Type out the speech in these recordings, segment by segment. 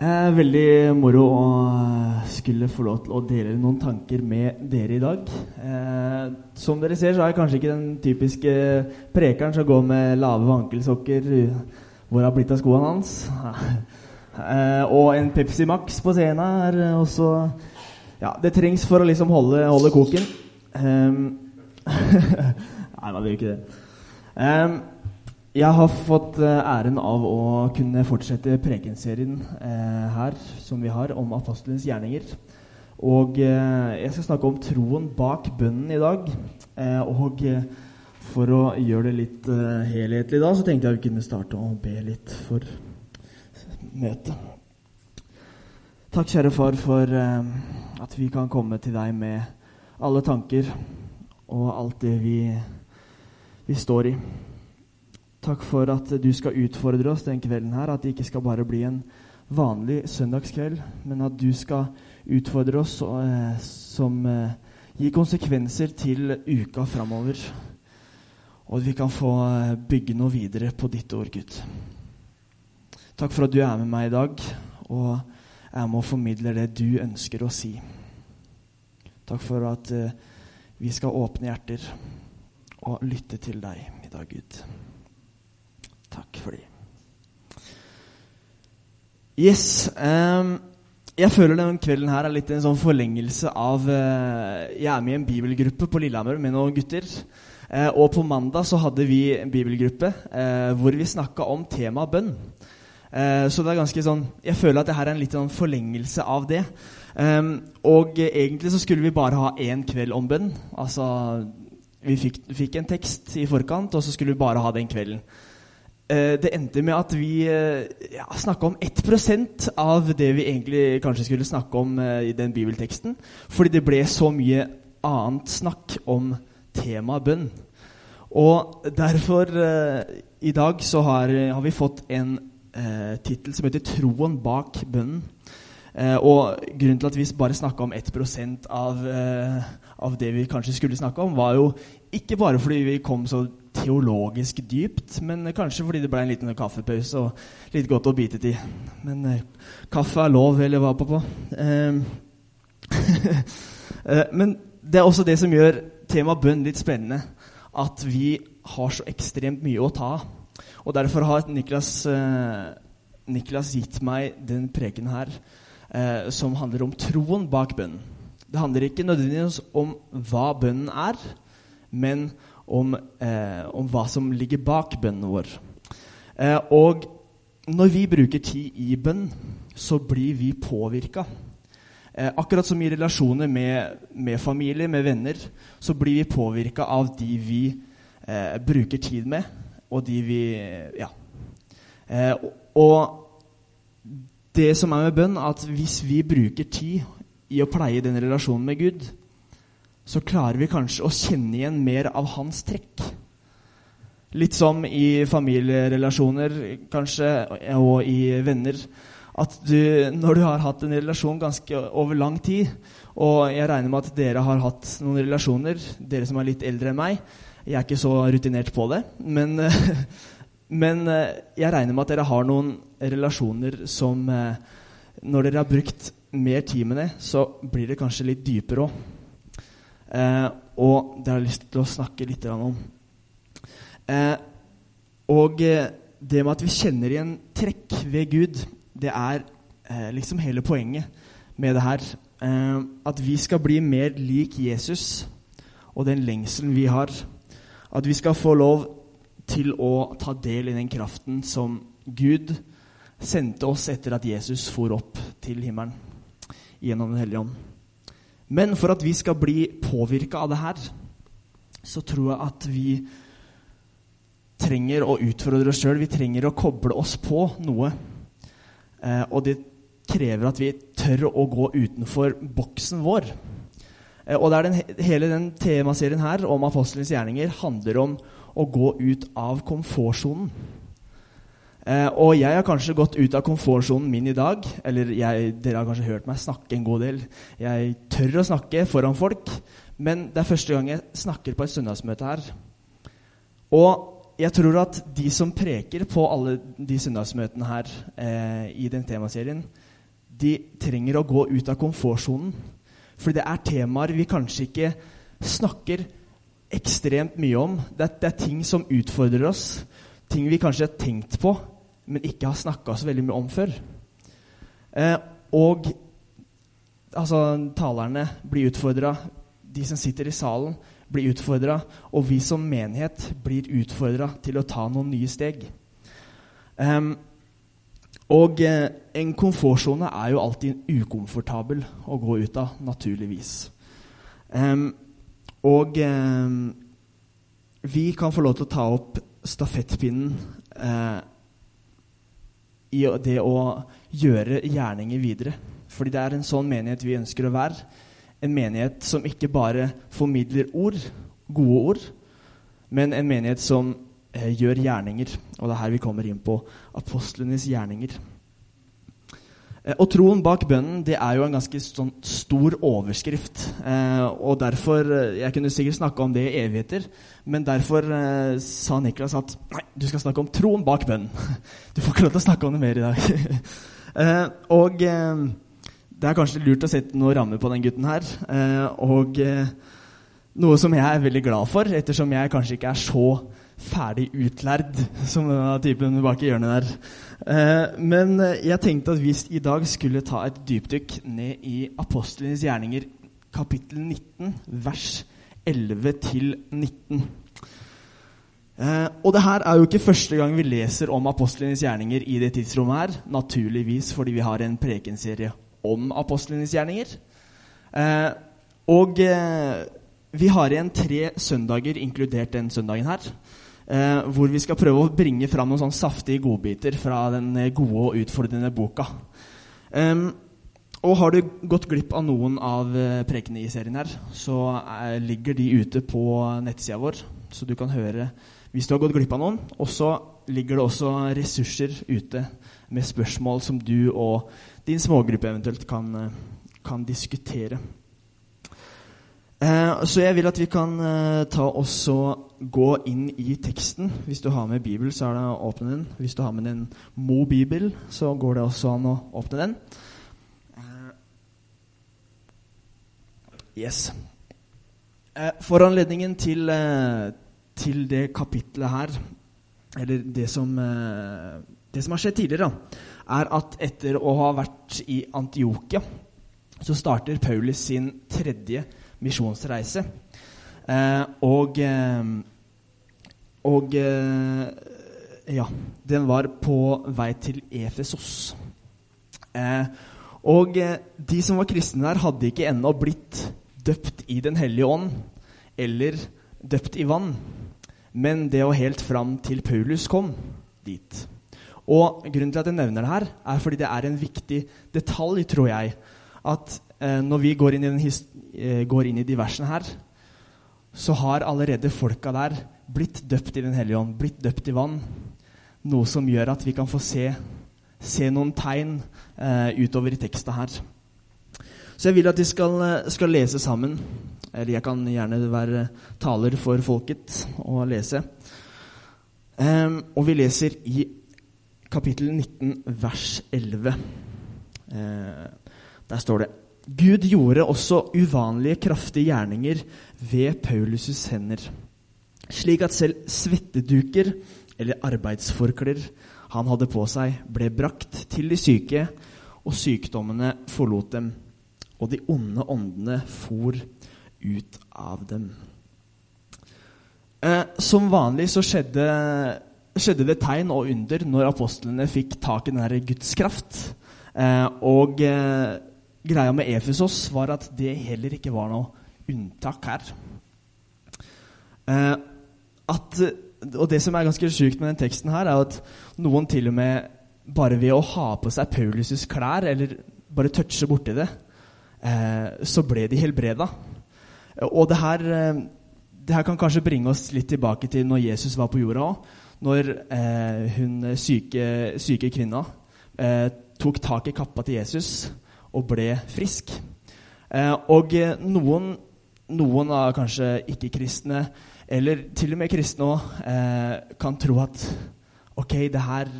Eh, veldig moro å skulle få lov til å dele noen tanker med dere i dag. Eh, som dere ser, så er jeg kanskje ikke den typiske prekeren som går med lave vankelsokker. Hvor har blitt av skoene hans? eh, og en Pepsi Max på scenen er også Ja, det trengs for å liksom holde, holde koken. Nei, man gjør ikke det. Um, jeg har fått uh, æren av å kunne fortsette prekenserien eh, her som vi har, om apostelens gjerninger. Og eh, jeg skal snakke om troen bak bønnen i dag. og for å gjøre det litt helhetlig da, så tenkte jeg vi kunne starte å be litt for møtet. Takk, kjære far, for at vi kan komme til deg med alle tanker og alt det vi, vi står i. Takk for at du skal utfordre oss den kvelden her. At det ikke skal bare bli en vanlig søndagskveld, men at du skal utfordre oss eh, som eh, gir konsekvenser til uka framover. Og at vi kan få eh, bygge noe videre på ditt ord, Gud. Takk for at du er med meg i dag og er med og formidler det du ønsker å si. Takk for at eh, vi skal åpne hjerter og lytte til deg i dag, Gud. Takk for det. Yes. Um, jeg føler denne kvelden her er litt en sånn forlengelse av uh, Jeg er med i en bibelgruppe på Lillehammer med noen gutter. Uh, og på mandag så hadde vi en bibelgruppe uh, hvor vi snakka om temaet bønn. så det er ganske sånn Jeg føler at det her er en litt sånn forlengelse av det. Um, og egentlig så skulle vi bare ha én kveld om bønn. Altså vi fikk, fikk en tekst i forkant, og så skulle vi bare ha den kvelden. Eh, det endte med at vi eh, ja, snakka om 1% av det vi egentlig kanskje skulle snakke om eh, i den bibelteksten. Fordi det ble så mye annet snakk om temaet bønn. Og derfor, i dag, så har, har vi fått en eh, tittel som heter 'Troen bak bønnen'. Eh, og grunnen til at vi bare snakka om 1 av, eh, av det vi kanskje skulle snakke om, var jo ikke bare fordi vi kom så teologisk dypt, men kanskje fordi det ble en liten kaffepause og litt godt å bite til. Men eh, kaffe er lov, eller hva, pappa? Eh, eh, men det er også det som gjør temaet bønn litt spennende. At vi har så ekstremt mye å ta av. Og derfor har Niklas, eh, Niklas gitt meg den preken her, eh, som handler om troen bak bønnen. Det handler ikke nødvendigvis om hva bønnen er, men om, eh, om hva som ligger bak bønnen vår. Eh, og når vi bruker tid i bønn, så blir vi påvirka. Eh, akkurat som i relasjoner med, med, familie, med venner, så blir vi påvirka av de vi eh, bruker tid med, og de vi Ja. Eh, og det som er med bønn, at hvis vi bruker tid i å pleie den relasjonen med Gud, så klarer vi kanskje å kjenne igjen mer av hans trekk. Litt som i familierelasjoner kanskje, og i venner. At du, når du har hatt en relasjon ganske over lang tid, og jeg regner med at dere har hatt noen relasjoner, dere som er litt eldre enn meg Jeg er ikke så rutinert på det, men, men jeg regner med at dere har noen relasjoner som Når dere har brukt mer tid med det, så blir det kanskje litt dypere òg. Eh, og det har jeg lyst til å snakke litt om. Eh, og eh, det med at vi kjenner igjen trekk ved Gud, det er eh, liksom hele poenget med det her. Eh, at vi skal bli mer lik Jesus og den lengselen vi har. At vi skal få lov til å ta del i den kraften som Gud sendte oss etter at Jesus for opp til himmelen gjennom Den hellige ånd. Men for at vi skal bli påvirka av det her, så tror jeg at vi trenger å utfordre oss sjøl. Vi trenger å koble oss på noe. Eh, og det krever at vi tør å gå utenfor boksen vår. Eh, og den, hele den temaserien her om apostelens gjerninger handler om å gå ut av komfortsonen. Eh, og jeg har kanskje gått ut av komfortsonen min i dag. Eller jeg, dere har kanskje hørt meg snakke en god del. Jeg tør å snakke foran folk, men det er første gang jeg snakker på et søndagsmøte her. Og jeg tror at de som preker på alle de søndagsmøtene her eh, i den temaserien, de trenger å gå ut av komfortsonen. For det er temaer vi kanskje ikke snakker ekstremt mye om. Det det er, ting som utfordrer oss. Ting vi kanskje har tenkt på, men ikke har snakka så veldig mye om før. Eh, og altså, talerne blir utfordra. De som sitter i salen, blir utfordra. Og vi som menighet blir utfordra til å ta noen nye steg. Um, og eh, en komfortsone er jo alltid ukomfortabel å gå ut av, naturligvis. Um, og um, vi kan få lov til å ta opp stafettpinnen eh, i det å gjøre gjerninger videre. Fordi det er en sånn menighet vi ønsker å være. En menighet som ikke bare formidler ord, gode ord, men en menighet som eh, gjør gjerninger. Og det er her vi kommer inn på apostlenes gjerninger. Eh, og troen bak bønnen det er jo en ganske sånn stor overskrift. Eh, og derfor, eh, Jeg kunne sikkert snakke om det i evigheter, men derfor eh, sa Niklas at nei, du skal snakke om troen bak bønnen. Du får ikke lov til å snakke om det mer i dag. eh, og eh, det er kanskje lurt å sette noen rammer på den gutten her. og noe som jeg er veldig glad for, ettersom jeg kanskje ikke er så ferdig utlærd som denne typen bak i hjørnet der. Eh, men jeg tenkte at vi i dag skulle ta et dypdykk ned i apostlenes gjerninger, kapittel 19, vers 11 19. Eh, og det her er jo ikke første gang vi leser om apostlenes gjerninger i det tidsrommet her. Naturligvis fordi vi har en prekenserie om apostlenes gjerninger. Eh, og vi har igjen tre søndager, inkludert den søndagen her, eh, hvor vi skal prøve å bringe fram noen sånn saftige godbiter fra den gode og utfordrende boka. Um, og har du gått glipp av noen av eh, prekene i serien her, så er, eh, ligger de ute på nettsida vår, så du kan høre hvis du har gått glipp av noen. Og så ligger det også ressurser ute med spørsmål som du og din smågruppe eventuelt kan, eh, kan diskutere. Eh, så jeg vil at vi kan eh, ta oss og gå inn i teksten. Hvis du har med Bibel, så er det å åpne den. Hvis du har med en Mo-bibel, så går det også an å åpne den. Eh, yes. Eh, til, eh, til, det kapitlet her, eller det som, det som har skjedd tidligere, er at etter å ha vært i Antiokia, så starter Paulus sin tredje misjonsreise. Eh, og eh, og eh, ja, den var på vei til Efesos. Eh, og de som var kristne der, hadde ikke ennå blitt døpt i Den hellige ånd eller døpt i vann. Men det var helt fram til Paulus kom dit. Og Grunnen til at jeg nevner det her, er fordi det er en viktig detalj, tror jeg. At når vi går inn i Eh, går inn i de versene her, så har allerede folka der blitt døpt i Den hellige ånd, blitt døpt i vann. Noe som gjør at vi kan få se, se noen tegn eh, utover i teksta her. Så jeg vil at de skal, eh, skal, lese sammen. Eller jeg kan gjerne være taler for folket og lese. Um, og vi leser i kapittel 19, vers 11. Uh, der står det Gud gjorde også uvanlige, kraftige gjerninger ved Paulus' hender, slik at selv svetteduker eller arbeidsforklær han hadde på seg, ble brakt til de syke, og sykdommene forlot dem, og de onde åndene for ut av dem. Eh, som vanlig så skjedde, skjedde, det tegn og under når apostlene fikk tak i denne Guds kraft. Eh, og eh, greia med Efesos var at det heller ikke var noe unntak her. Eh, at, og det som er ganske sjukt med den teksten, her er at noen til og med bare ved å ha på seg Paulus' klær, eller bare touche borti det, eh, så ble de helbreda. Og det her, eh, det her, kan kanskje bringe oss litt tilbake til når Jesus var på jorda òg. Når eh, hun syke, syke kvinna eh, tok tak i kappa til Jesus og ble frisk. Eh, og noen, noen av kanskje ikke-kristne, eller til og med kristne òg, eh, kan tro at ok, det her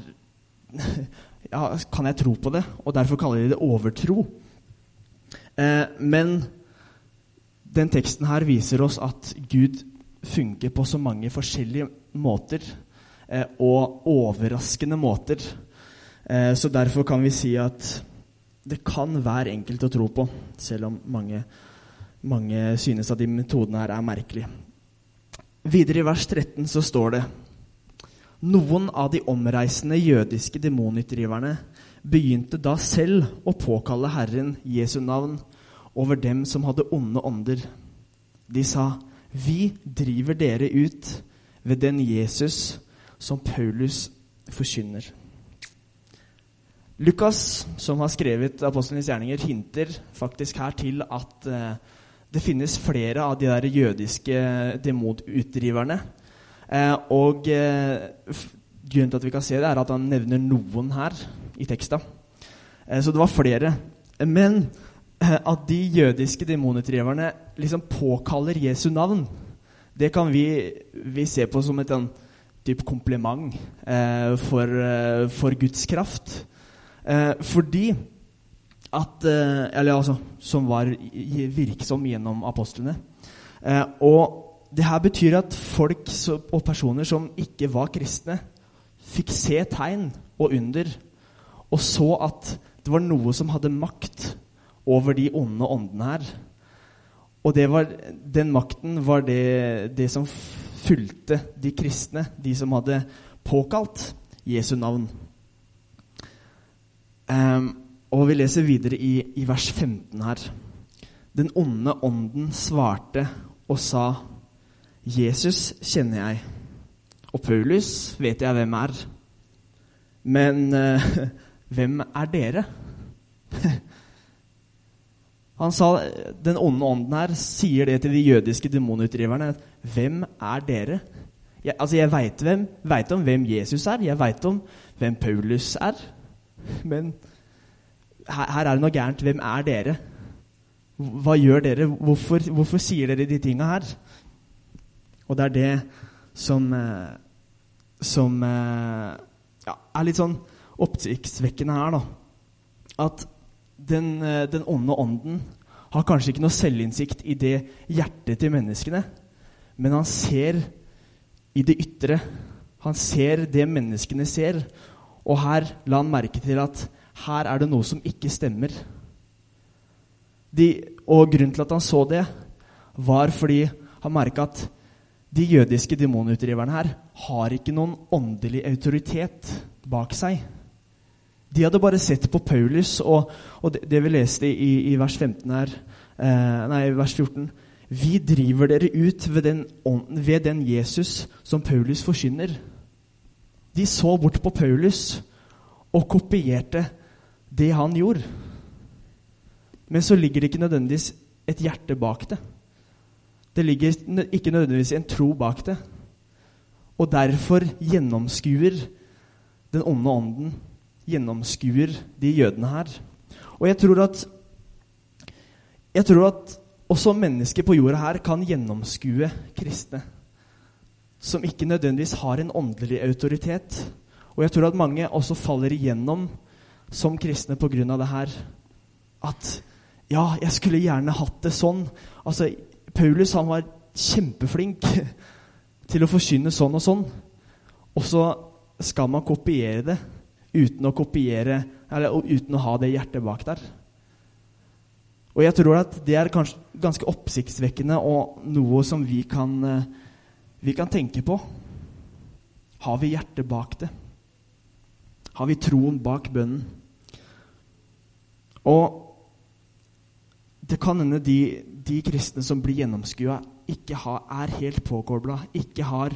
ja, Kan jeg tro på det? Og derfor kaller de det overtro. Eh, men den teksten her viser oss at Gud funker på så mange forskjellige måter, eh, og overraskende måter. Eh, så derfor kan vi si at det kan være enkelt å tro på, selv om mange, mange synes at de metodene her er merkelige. Videre i vers 13 så står det Noen av de omreisende jødiske demonutdriverne begynte da selv å påkalle Herren Jesu navn over dem som hadde onde ånder. De sa, 'Vi driver dere ut ved den Jesus som Paulus forkynner'. Lukas, som har skrevet apostlenes gjerninger, hinter faktisk her til at eh, det finnes flere av de der jødiske demonutdriverne. Eh, og eh, grunnen til at vi kan se det, er at han nevner noen her i teksta. så det var flere. Men at de jødiske demonutdriverne liksom påkaller Jesu navn, det kan vi, vi se på som et sånn type kompliment eh, for, eh, for, Guds kraft. Eh, fordi at eh, Eller altså Som var virksom gjennom apostlene. Eh, og det her betyr at folk og personer som ikke var kristne, fikk se tegn og under, og så at det var noe som hadde makt over de onde åndene her. Og var, den makten var det, det, som fulgte de kristne, de som hadde påkalt Jesu navn. Um, og vi leser videre i, i, vers 15 her. Den onde ånden svarte og sa, 'Jesus kjenner jeg, og Paulus vet jeg hvem er.' Men uh, hvem er dere? Han sa, Den onde ånden her sier det til de jødiske demonutdriverne. Hvem er dere? Jeg, altså jeg veit om hvem Jesus er, jeg veit om hvem Paulus er. Men her, her, er det noe gærent. Hvem er dere? Hva gjør dere? Hvorfor, hvorfor sier dere de tinga her? Og det er det som, eh, som eh, ja, er litt sånn oppsiktsvekkende her, da. At den, eh, den onde ånden har kanskje ikke noe selvinnsikt i det hjertet til menneskene, men han ser i det ytre. Han ser det menneskene ser. Og her la han merke til at her er det noe som ikke stemmer. De, og grunnen til at han så det, var fordi han merka at de jødiske demonutdriverne her har ikke noen åndelig autoritet bak seg. De hadde bare sett på Paulus og, og det, det, vi leste i, i vers 15 her, eh, nei, vers 14 Vi driver dere ut ved den, ved den Jesus som Paulus forkynner. De så bort på Paulus og kopierte det han gjorde. Men så ligger det ikke nødvendigvis et hjerte bak det. Det ligger ikke nødvendigvis en tro bak det. Og derfor gjennomskuer den onde ånden gjennomskuer de jødene her. Og jeg tror at jeg tror at også mennesker på jorda her kan gjennomskue kristne som ikke nødvendigvis har en åndelig autoritet. Og jeg tror at mange også faller igjennom som kristne pga. det her. At ja, jeg skulle gjerne hatt det sånn. Altså, Paulus han var kjempeflink til å forkynne sånn og sånn. Og så skal man kopiere det uten å kopiere eller uten å ha det hjertet bak der. Og jeg tror at det er kanskje ganske oppsiktsvekkende og noe som vi kan, eh, vi kan tenke på. Har vi hjertet bak det? Har vi troen bak bønnen? Og det kan hende de, de kristne som blir gjennomskua, ikke ha, er helt påkobla, ikke har,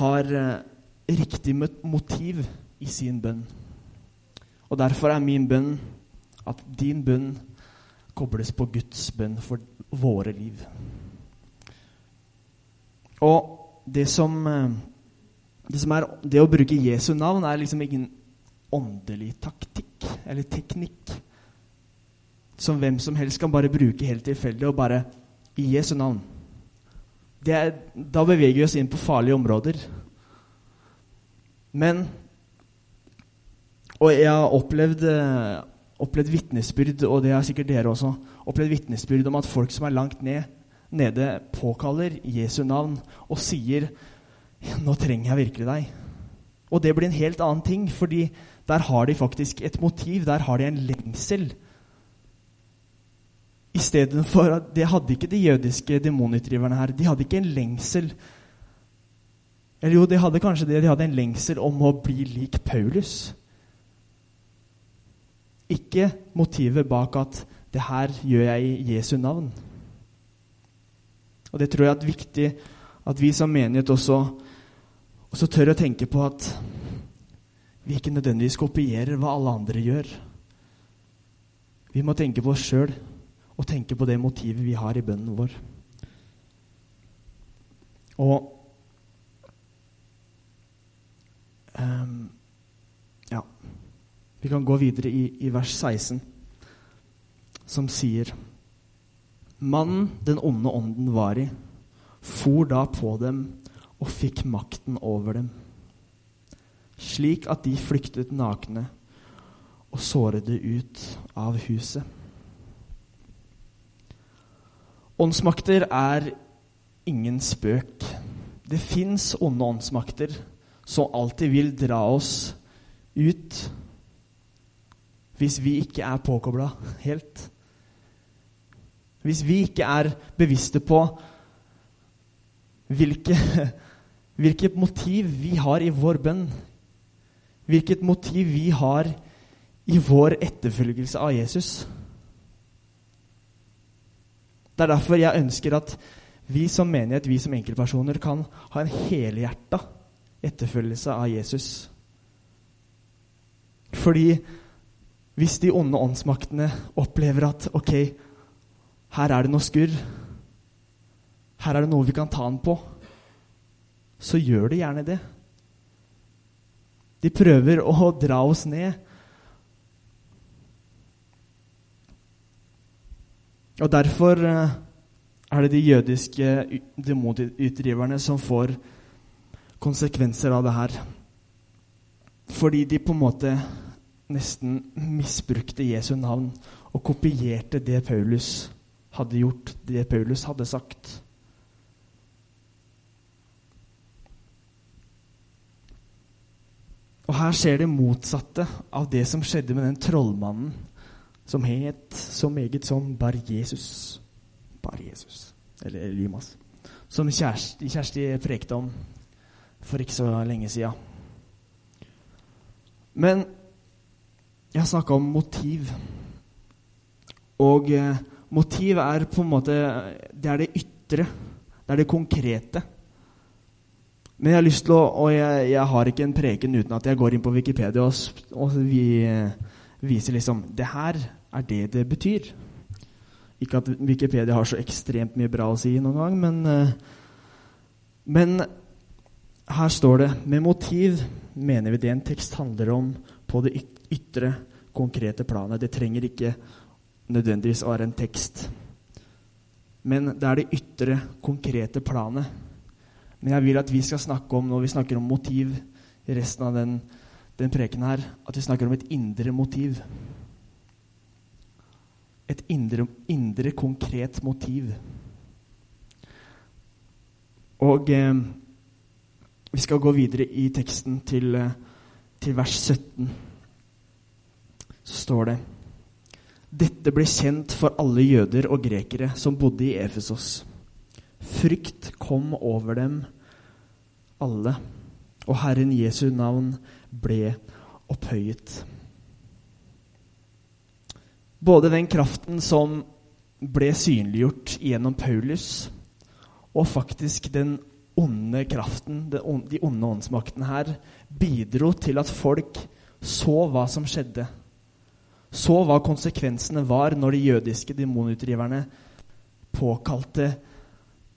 har eh, riktig motiv i sin bønn. Og Derfor er min bønn at din bønn kobles på Guds bønn for våre liv. Og det som, eh, det som er Det å bruke Jesu navn er liksom ingen åndelig taktikk eller teknikk som hvem som helst kan bare bruke helt tilfeldig og bare i Jesu navn. Er, da beveger vi oss inn på farlige områder. Men Og jeg har opplevd, eh, opplevd vitnesbyrd, og det har sikkert dere også, opplevd vitnesbyrd om at folk som er langt ned, nede, påkaller Jesu navn og sier 'Nå trenger jeg virkelig deg'. Og det blir en helt annen ting, fordi der har de faktisk et motiv. Der har de en lengsel. Istedenfor at Det hadde ikke de jødiske demonutdriverne her. De hadde ikke en lengsel. Eller jo, de hadde kanskje det. De hadde en lengsel om å bli lik Paulus. Ikke motivet bak at 'det her gjør jeg i Jesu navn'. Og Det tror jeg er viktig at vi som menighet også, også tør å tenke på at vi ikke nødvendigvis kopierer hva alle andre gjør. Vi må tenke på oss sjøl og tenke på det motivet vi har i bønnen vår. Og um, Ja. Vi kan gå videre i, i vers 16, som sier Mannen den onde ånden var i, for da på dem og fikk makten over dem, slik at de flyktet nakne og sårede ut av huset. Åndsmakter er ingen spøk. Det fins onde åndsmakter som alltid vil dra oss ut hvis vi ikke er påkobla helt. Hvis vi ikke er bevisste på hvilke, hvilket motiv vi har i vår bønn, hvilket motiv vi har i vår etterfølgelse av Jesus. Det er derfor jeg ønsker at vi som menighet, vi som enkeltpersoner, kan ha en helhjerta etterfølgelse av Jesus. Fordi hvis de onde åndsmaktene opplever at ok, her er det noe skurr, her er det noe vi kan ta den på, så gjør de gjerne det. De prøver å dra oss ned. Og derfor eh, er det de jødiske demonutdriverne som får konsekvenser av det her. Fordi de på en måte nesten misbrukte Jesu navn og kopierte det Paulus hadde gjort, det Paulus hadde sagt. Og her skjer det motsatte av det som skjedde med den trollmannen som het så meget som Bar Jesus. Bar Jesus. Eller Elimas. Som Kjersti, Kjersti prekte om for ikke så lenge sida. Men jeg har snakka om motiv. Og eh, motiv er på en måte Det er det ytre. Det er det konkrete. Men jeg har lyst til å Og jeg, jeg har ikke en preken uten at jeg går inn på Wikipedia og, og vi, viser liksom Det her er det det betyr. Ikke at Wikipedia har så ekstremt mye bra å si noen gang, men, eh, men her står det med motiv mener vi det en tekst handler om på det ytre, konkrete planet. Det trenger ikke nødvendigvis å være en tekst. Men det er det ytre, konkrete planet. Men jeg vil at vi skal snakke om, når vi snakker om motiv i resten av den, den preken her, at vi snakker om et indre motiv. Et indre, indre konkret motiv. Og eh, vi skal gå videre i teksten til, eh, til vers 17. Så står det Dette ble kjent for alle jøder og grekere som bodde i Efesos. Frykt kom over dem alle, og Herren Jesu navn ble opphøyet. Både den kraften som ble synliggjort gjennom Paulus, og faktisk den onde kraften, de onde åndsmaktene her, bidro til at folk så hva som skjedde. Så hva konsekvensene var når de jødiske demonutdriverne påkalte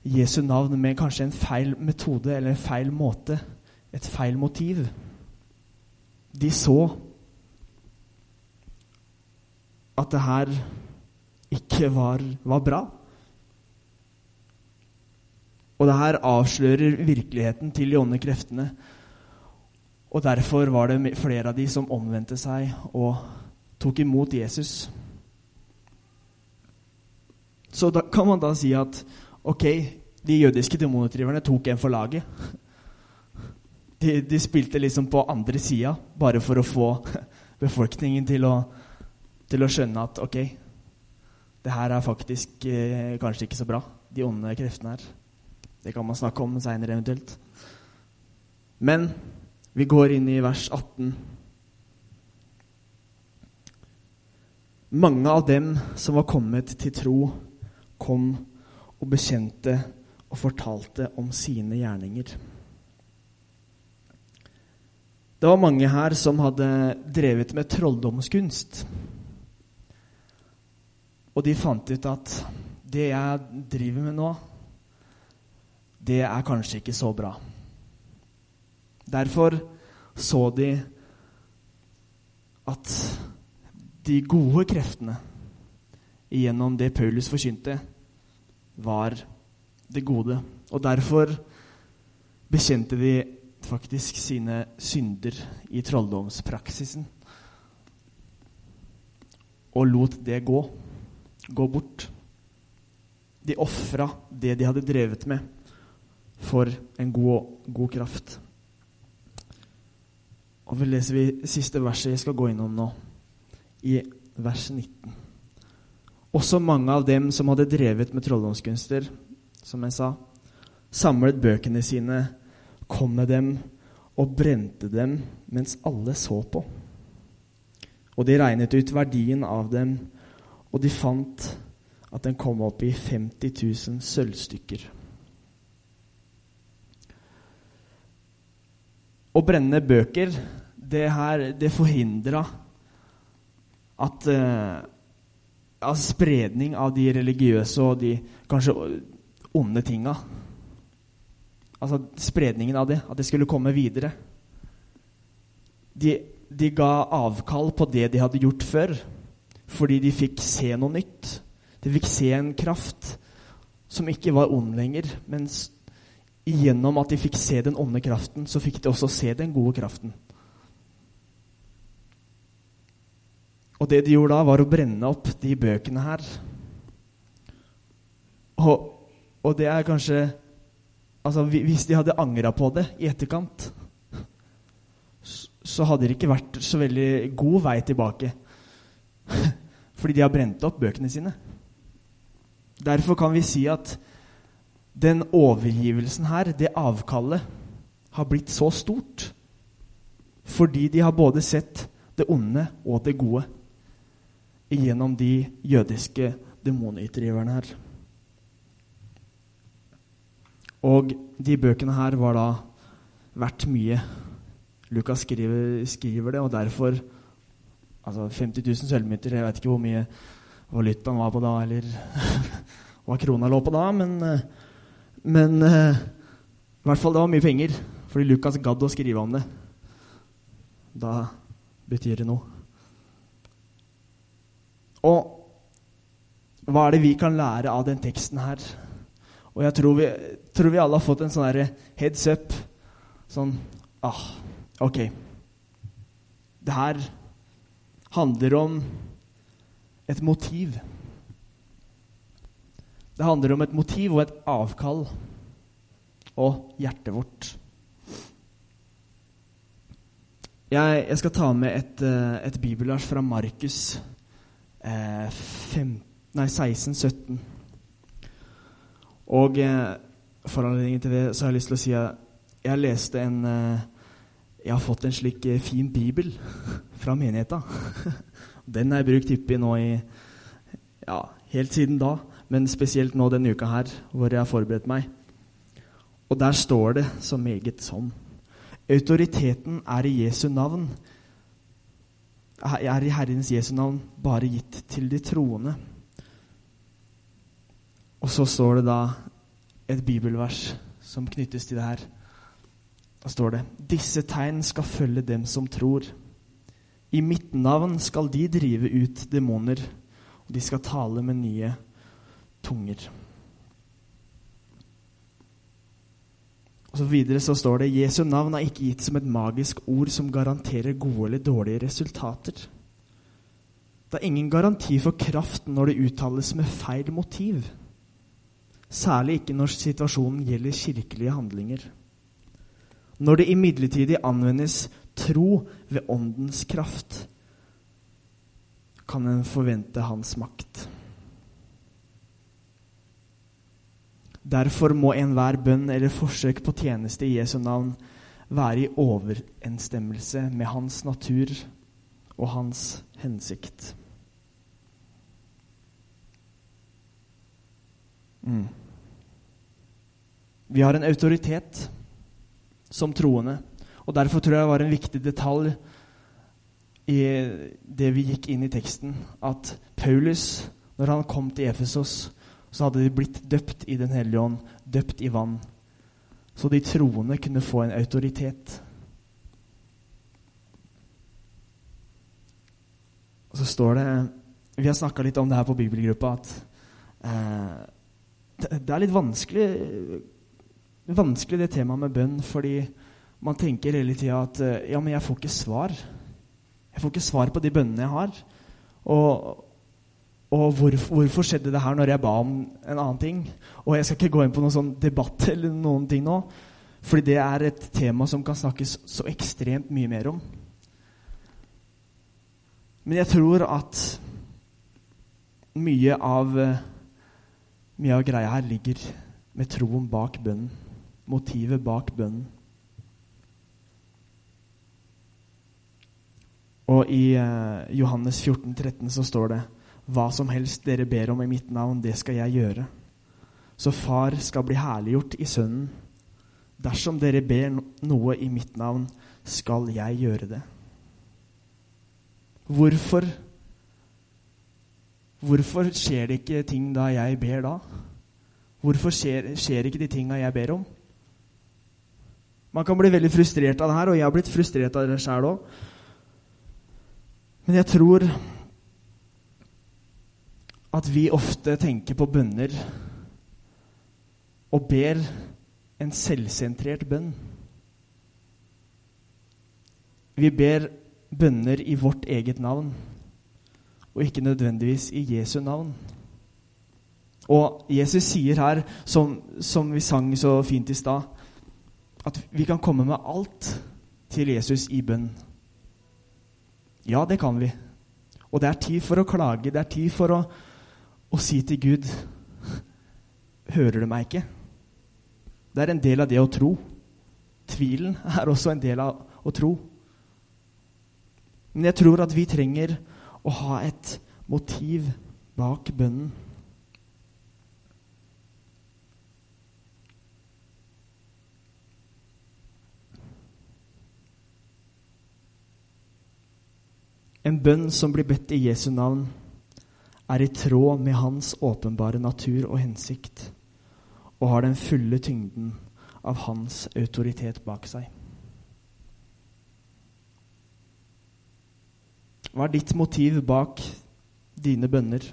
Jesu navn med kanskje en feil metode eller en feil måte, et feil motiv. De så at det her ikke var, var bra. Og det her avslører virkeligheten til de onde kreftene. Og derfor var det flere av de som omvendte seg og tok imot Jesus. Så da kan man da si at ok, de jødiske demonutdriverne tok en for laget. De, de, spilte liksom på andre sida, bare for å få befolkningen til å, til å skjønne at ok, det her er faktisk eh, kanskje ikke så bra, de onde kreftene her. Det kan man snakke om seinere eventuelt. Men vi går inn i vers 18. Mange av dem som var kommet til tro, kom og bekjente og fortalte om sine gjerninger. Det var mange her som hadde drevet med trolldomskunst. Og de fant ut at det jeg driver med nå, det er kanskje ikke så bra. Derfor så de at de gode kreftene gjennom det Paulus forkynte, var det gode. Og derfor bekjente de faktisk sine synder i trolldomspraksisen. Og lot det gå gå bort. De ofra det de hadde drevet med, for en god, god kraft. Og vi leser vi siste verset jeg skal gå innom nå, i vers 19. Også mange av dem som hadde drevet med trolldomskunster, som jeg sa, samlet bøkene sine, kom med dem og brente dem mens alle så på. Og de regnet ut verdien av dem og de fant at den kom opp i 50 000 sølvstykker. Å brenne bøker, det her, det forhindra at uh, altså spredning av de religiøse og de kanskje onde tinga Altså spredningen av det, at det skulle komme videre. De, de ga avkall på det de hadde gjort før fordi de fikk se noe nytt. De fikk se en kraft som ikke var ond lenger. Men gjennom at de fikk se den onde kraften, så fikk de også se den gode kraften. Og det de gjorde da, var å brenne opp de bøkene her. Og, og det er kanskje Altså, hvis de hadde angra på det i etterkant, så hadde det ikke vært så veldig god vei tilbake. Fordi de har brent opp bøkene sine. Derfor kan vi si at den overgivelsen her, det avkallet, har blitt så stort. Fordi de har både sett det onde og det gode gjennom de jødiske demonutdriverne her. Og de bøkene her var da verdt mye. Lukas skriver, skriver det, og derfor Altså 50 000 sølvmynter, jeg vet ikke hvor mye valutaen var på da, eller hva krona lå på da, men, men i hvert fall det var mye penger, fordi Lukas gadd å skrive om det. Da betyr det noe. Og hva er det vi kan lære av den teksten her? Og jeg tror vi, tror vi alle har fått en sånn heads up. Sånn ah, Ok. Det her handler om et motiv. Det handler om et motiv og et avkall og hjertet vårt. Jeg, jeg skal ta med et, eh, et bibelvers fra Markus eh, 16, 17. Og eh, for anledningen til det så har jeg lyst til å si at jeg leste en eh, jeg har fått en slik eh, fin bibel fra menigheta. Den har jeg brukt hyppig nå i ja, helt siden da, men spesielt nå denne uka her, hvor jeg har forberedt meg. Og der står det så meget sånn Autoriteten er i Jesu navn. Er i Herrens Jesu navn bare gitt til de troende. Og så står det da et bibelvers som knyttes til det her. Da står det Disse tegn skal følge dem som tror. I mitt navn skal de drive ut demoner, og de skal tale med nye tunger. Og så Videre så står det Jesu navn er ikke gitt som et magisk ord som garanterer gode eller dårlige resultater. Det er ingen garanti for kraft når det uttales med feil motiv. Særlig ikke når situasjonen gjelder kirkelige handlinger. Når det imidlertid anvendes tro ved åndens kraft, kan en forvente hans makt. Derfor må enhver bønn eller forsøk på tjeneste i Jesu navn være i overensstemmelse med hans natur og hans hensikt. Mm. Vi har en autoritet som troende, og derfor tror jeg det var en viktig detalj i det vi gikk inn i teksten, at Paulus, når han kom til Efesos, så hadde de blitt døpt i Den hellige ånd, døpt i vann. Så de troende kunne få en autoritet. Og så står det Vi har snakka litt om det her på bibelgruppa, at eh, det, er litt vanskelig, vanskelig det temaet med bønn, fordi man tenker hele tida at eh, ja, men jeg får ikke svar. Jeg får ikke svar på de bønnene jeg har. Og, og hvorfor, hvorfor, skjedde det her når jeg ba om en annen ting? Og jeg skal ikke gå inn på noen sånn debatt eller noen ting nå, fordi det er et tema som kan snakkes så ekstremt mye mer om. Men jeg tror at mye av, mye av greia her ligger med troen bak bønnen. Motivet bak bønnen. Og i uh, Johannes 14, 13 så står det hva som helst dere ber om i mitt navn, det skal jeg gjøre. Så Far skal bli herliggjort i Sønnen. Dersom dere ber noe i mitt navn, skal jeg gjøre det. Hvorfor Hvorfor skjer det ikke ting da jeg ber da? Hvorfor skjer, skjer ikke de tinga jeg ber om? Man kan bli veldig frustrert av det her, og jeg har blitt frustrert av det sjæl òg. Men jeg tror at vi ofte tenker på bønner og ber en selvsentrert bønn. Vi ber bønner i vårt eget navn, og ikke nødvendigvis i Jesu navn. Og Jesus sier her, som, som vi sang så fint i stad, at vi kan komme med alt til Jesus i bønn. Ja, det kan vi. Og det er tid for å klage, det er tid for å og si til Gud Hører du meg ikke? Det er en del av det å tro. Tvilen er også en del av å tro. Men jeg tror at vi trenger å ha et motiv bak bønnen. En bønn som blir bedt i Jesu navn, er i tråd med hans åpenbare natur og hensikt og har den fulle tyngden av hans autoritet bak seg. Hva er ditt motiv bak dine bønner?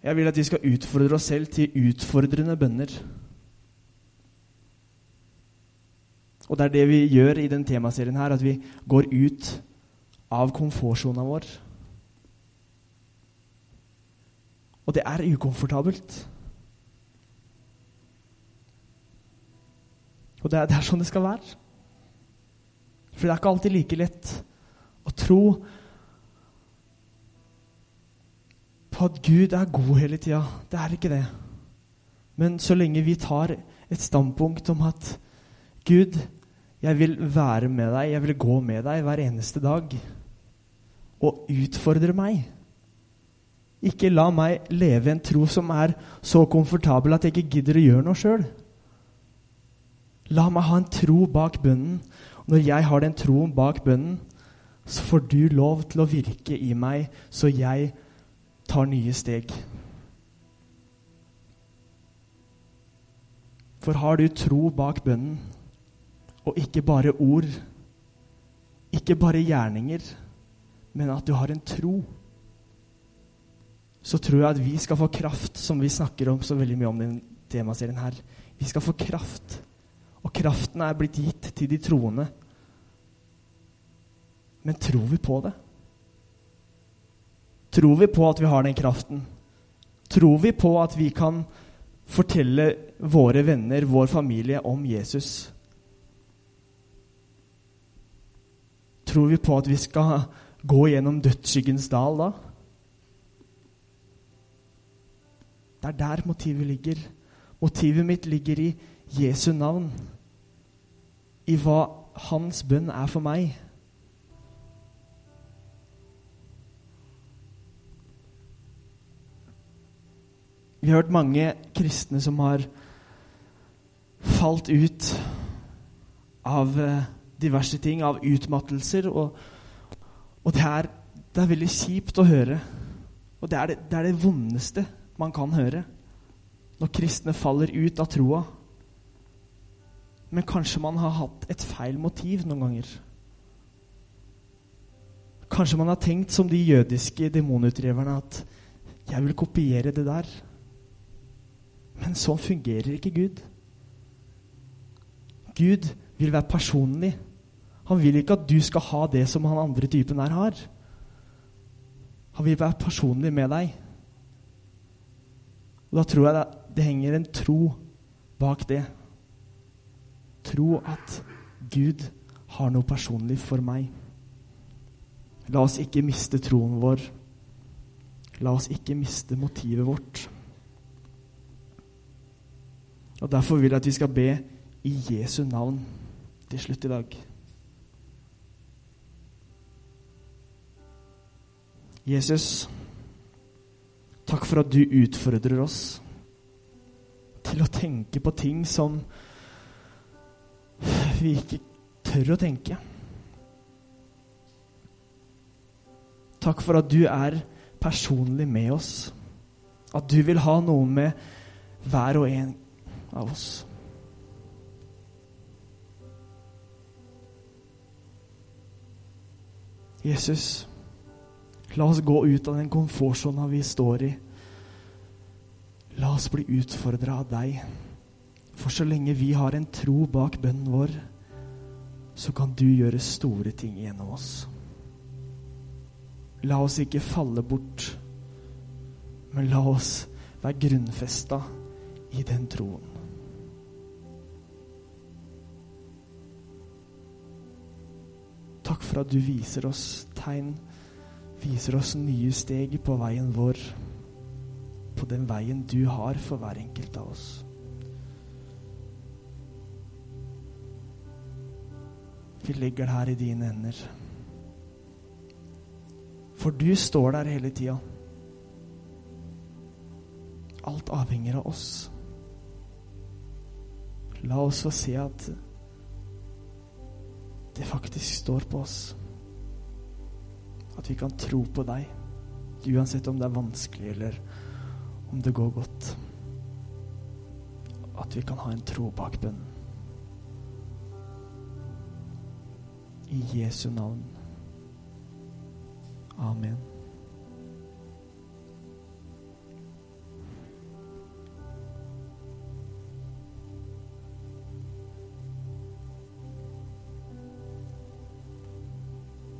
Jeg vil at vi skal utfordre oss selv til utfordrende bønner. Og det er det vi gjør i denne temaserien her, at vi går ut av komfortsona vår Og det er ukomfortabelt. Og det er, det er, sånn det skal være. For det er ikke alltid like lett å tro på at Gud er god hele tida. Det er ikke det. Men så lenge vi tar et standpunkt om at Gud, jeg vil være med deg, jeg vil gå med deg hver eneste dag, og utfordre meg ikke la meg leve en tro som er så komfortabel at jeg ikke gidder å gjøre noe sjøl. La meg ha en tro bak bønnen. Når jeg har den troen bak bønnen, så får du lov til å virke i meg, så jeg tar nye steg. For har du tro bak bønnen, og ikke bare ord, ikke bare gjerninger, men at du har en tro så tror jeg at vi skal få kraft, som vi snakker om så veldig mye om den temaserien her, Vi skal få kraft. Og kraften er blitt gitt til de troende. Men tror vi på det? Tror vi på at vi har den kraften? Tror vi på at vi kan fortelle våre venner, vår familie, om Jesus? Tror vi på at vi skal gå gjennom dødsskyggens dal da? Det er der motivet ligger. Motivet mitt ligger i Jesu navn. I hva hans bønn er for meg. Vi har hørt mange kristne som har falt ut av eh, diverse ting, av utmattelser. Og, og det, er, det, er, veldig kjipt å høre. Og det er det, det er det, vondeste man kan høre. Når kristne faller ut av troa. Men kanskje man har hatt et feil motiv noen ganger. Kanskje man har tenkt som de jødiske demonutdriverne at 'jeg vil kopiere det der'. Men sånn fungerer ikke Gud. Gud vil være personlig. Han vil ikke at du skal ha det som han andre typen her har. Han vil være personlig med deg. Og Da tror jeg det, henger en tro bak det. Tro at Gud har noe personlig for meg. La oss ikke miste troen vår. La oss ikke miste motivet vårt. Og Derfor vil jeg at vi skal be i Jesu navn til slutt i dag. Jesus, takk for at du utfordrer oss til å tenke på ting som vi ikke tør å tenke. Takk for at du er personlig med oss. At du vil ha noe med hver og en av oss. Jesus, la oss gå ut av den komfortsona vi står i. La oss bli utfordra av deg. For så lenge vi har en tro bak bønnen vår, så kan du gjøre store ting gjennom oss. La oss ikke falle bort, men la oss være grunnfesta i den troen. Takk for at du viser oss tegn, viser oss nye steg på veien vår, på den veien du har for hver enkelt av oss. Vi legger det her i dine hender. For du står der hele tida. Alt avhenger av oss. La oss få se at det faktisk står på oss. At vi kan tro på deg, uansett om det er vanskelig eller om det går godt. At vi kan ha en tro bak bønnen. I Jesu navn. Amen.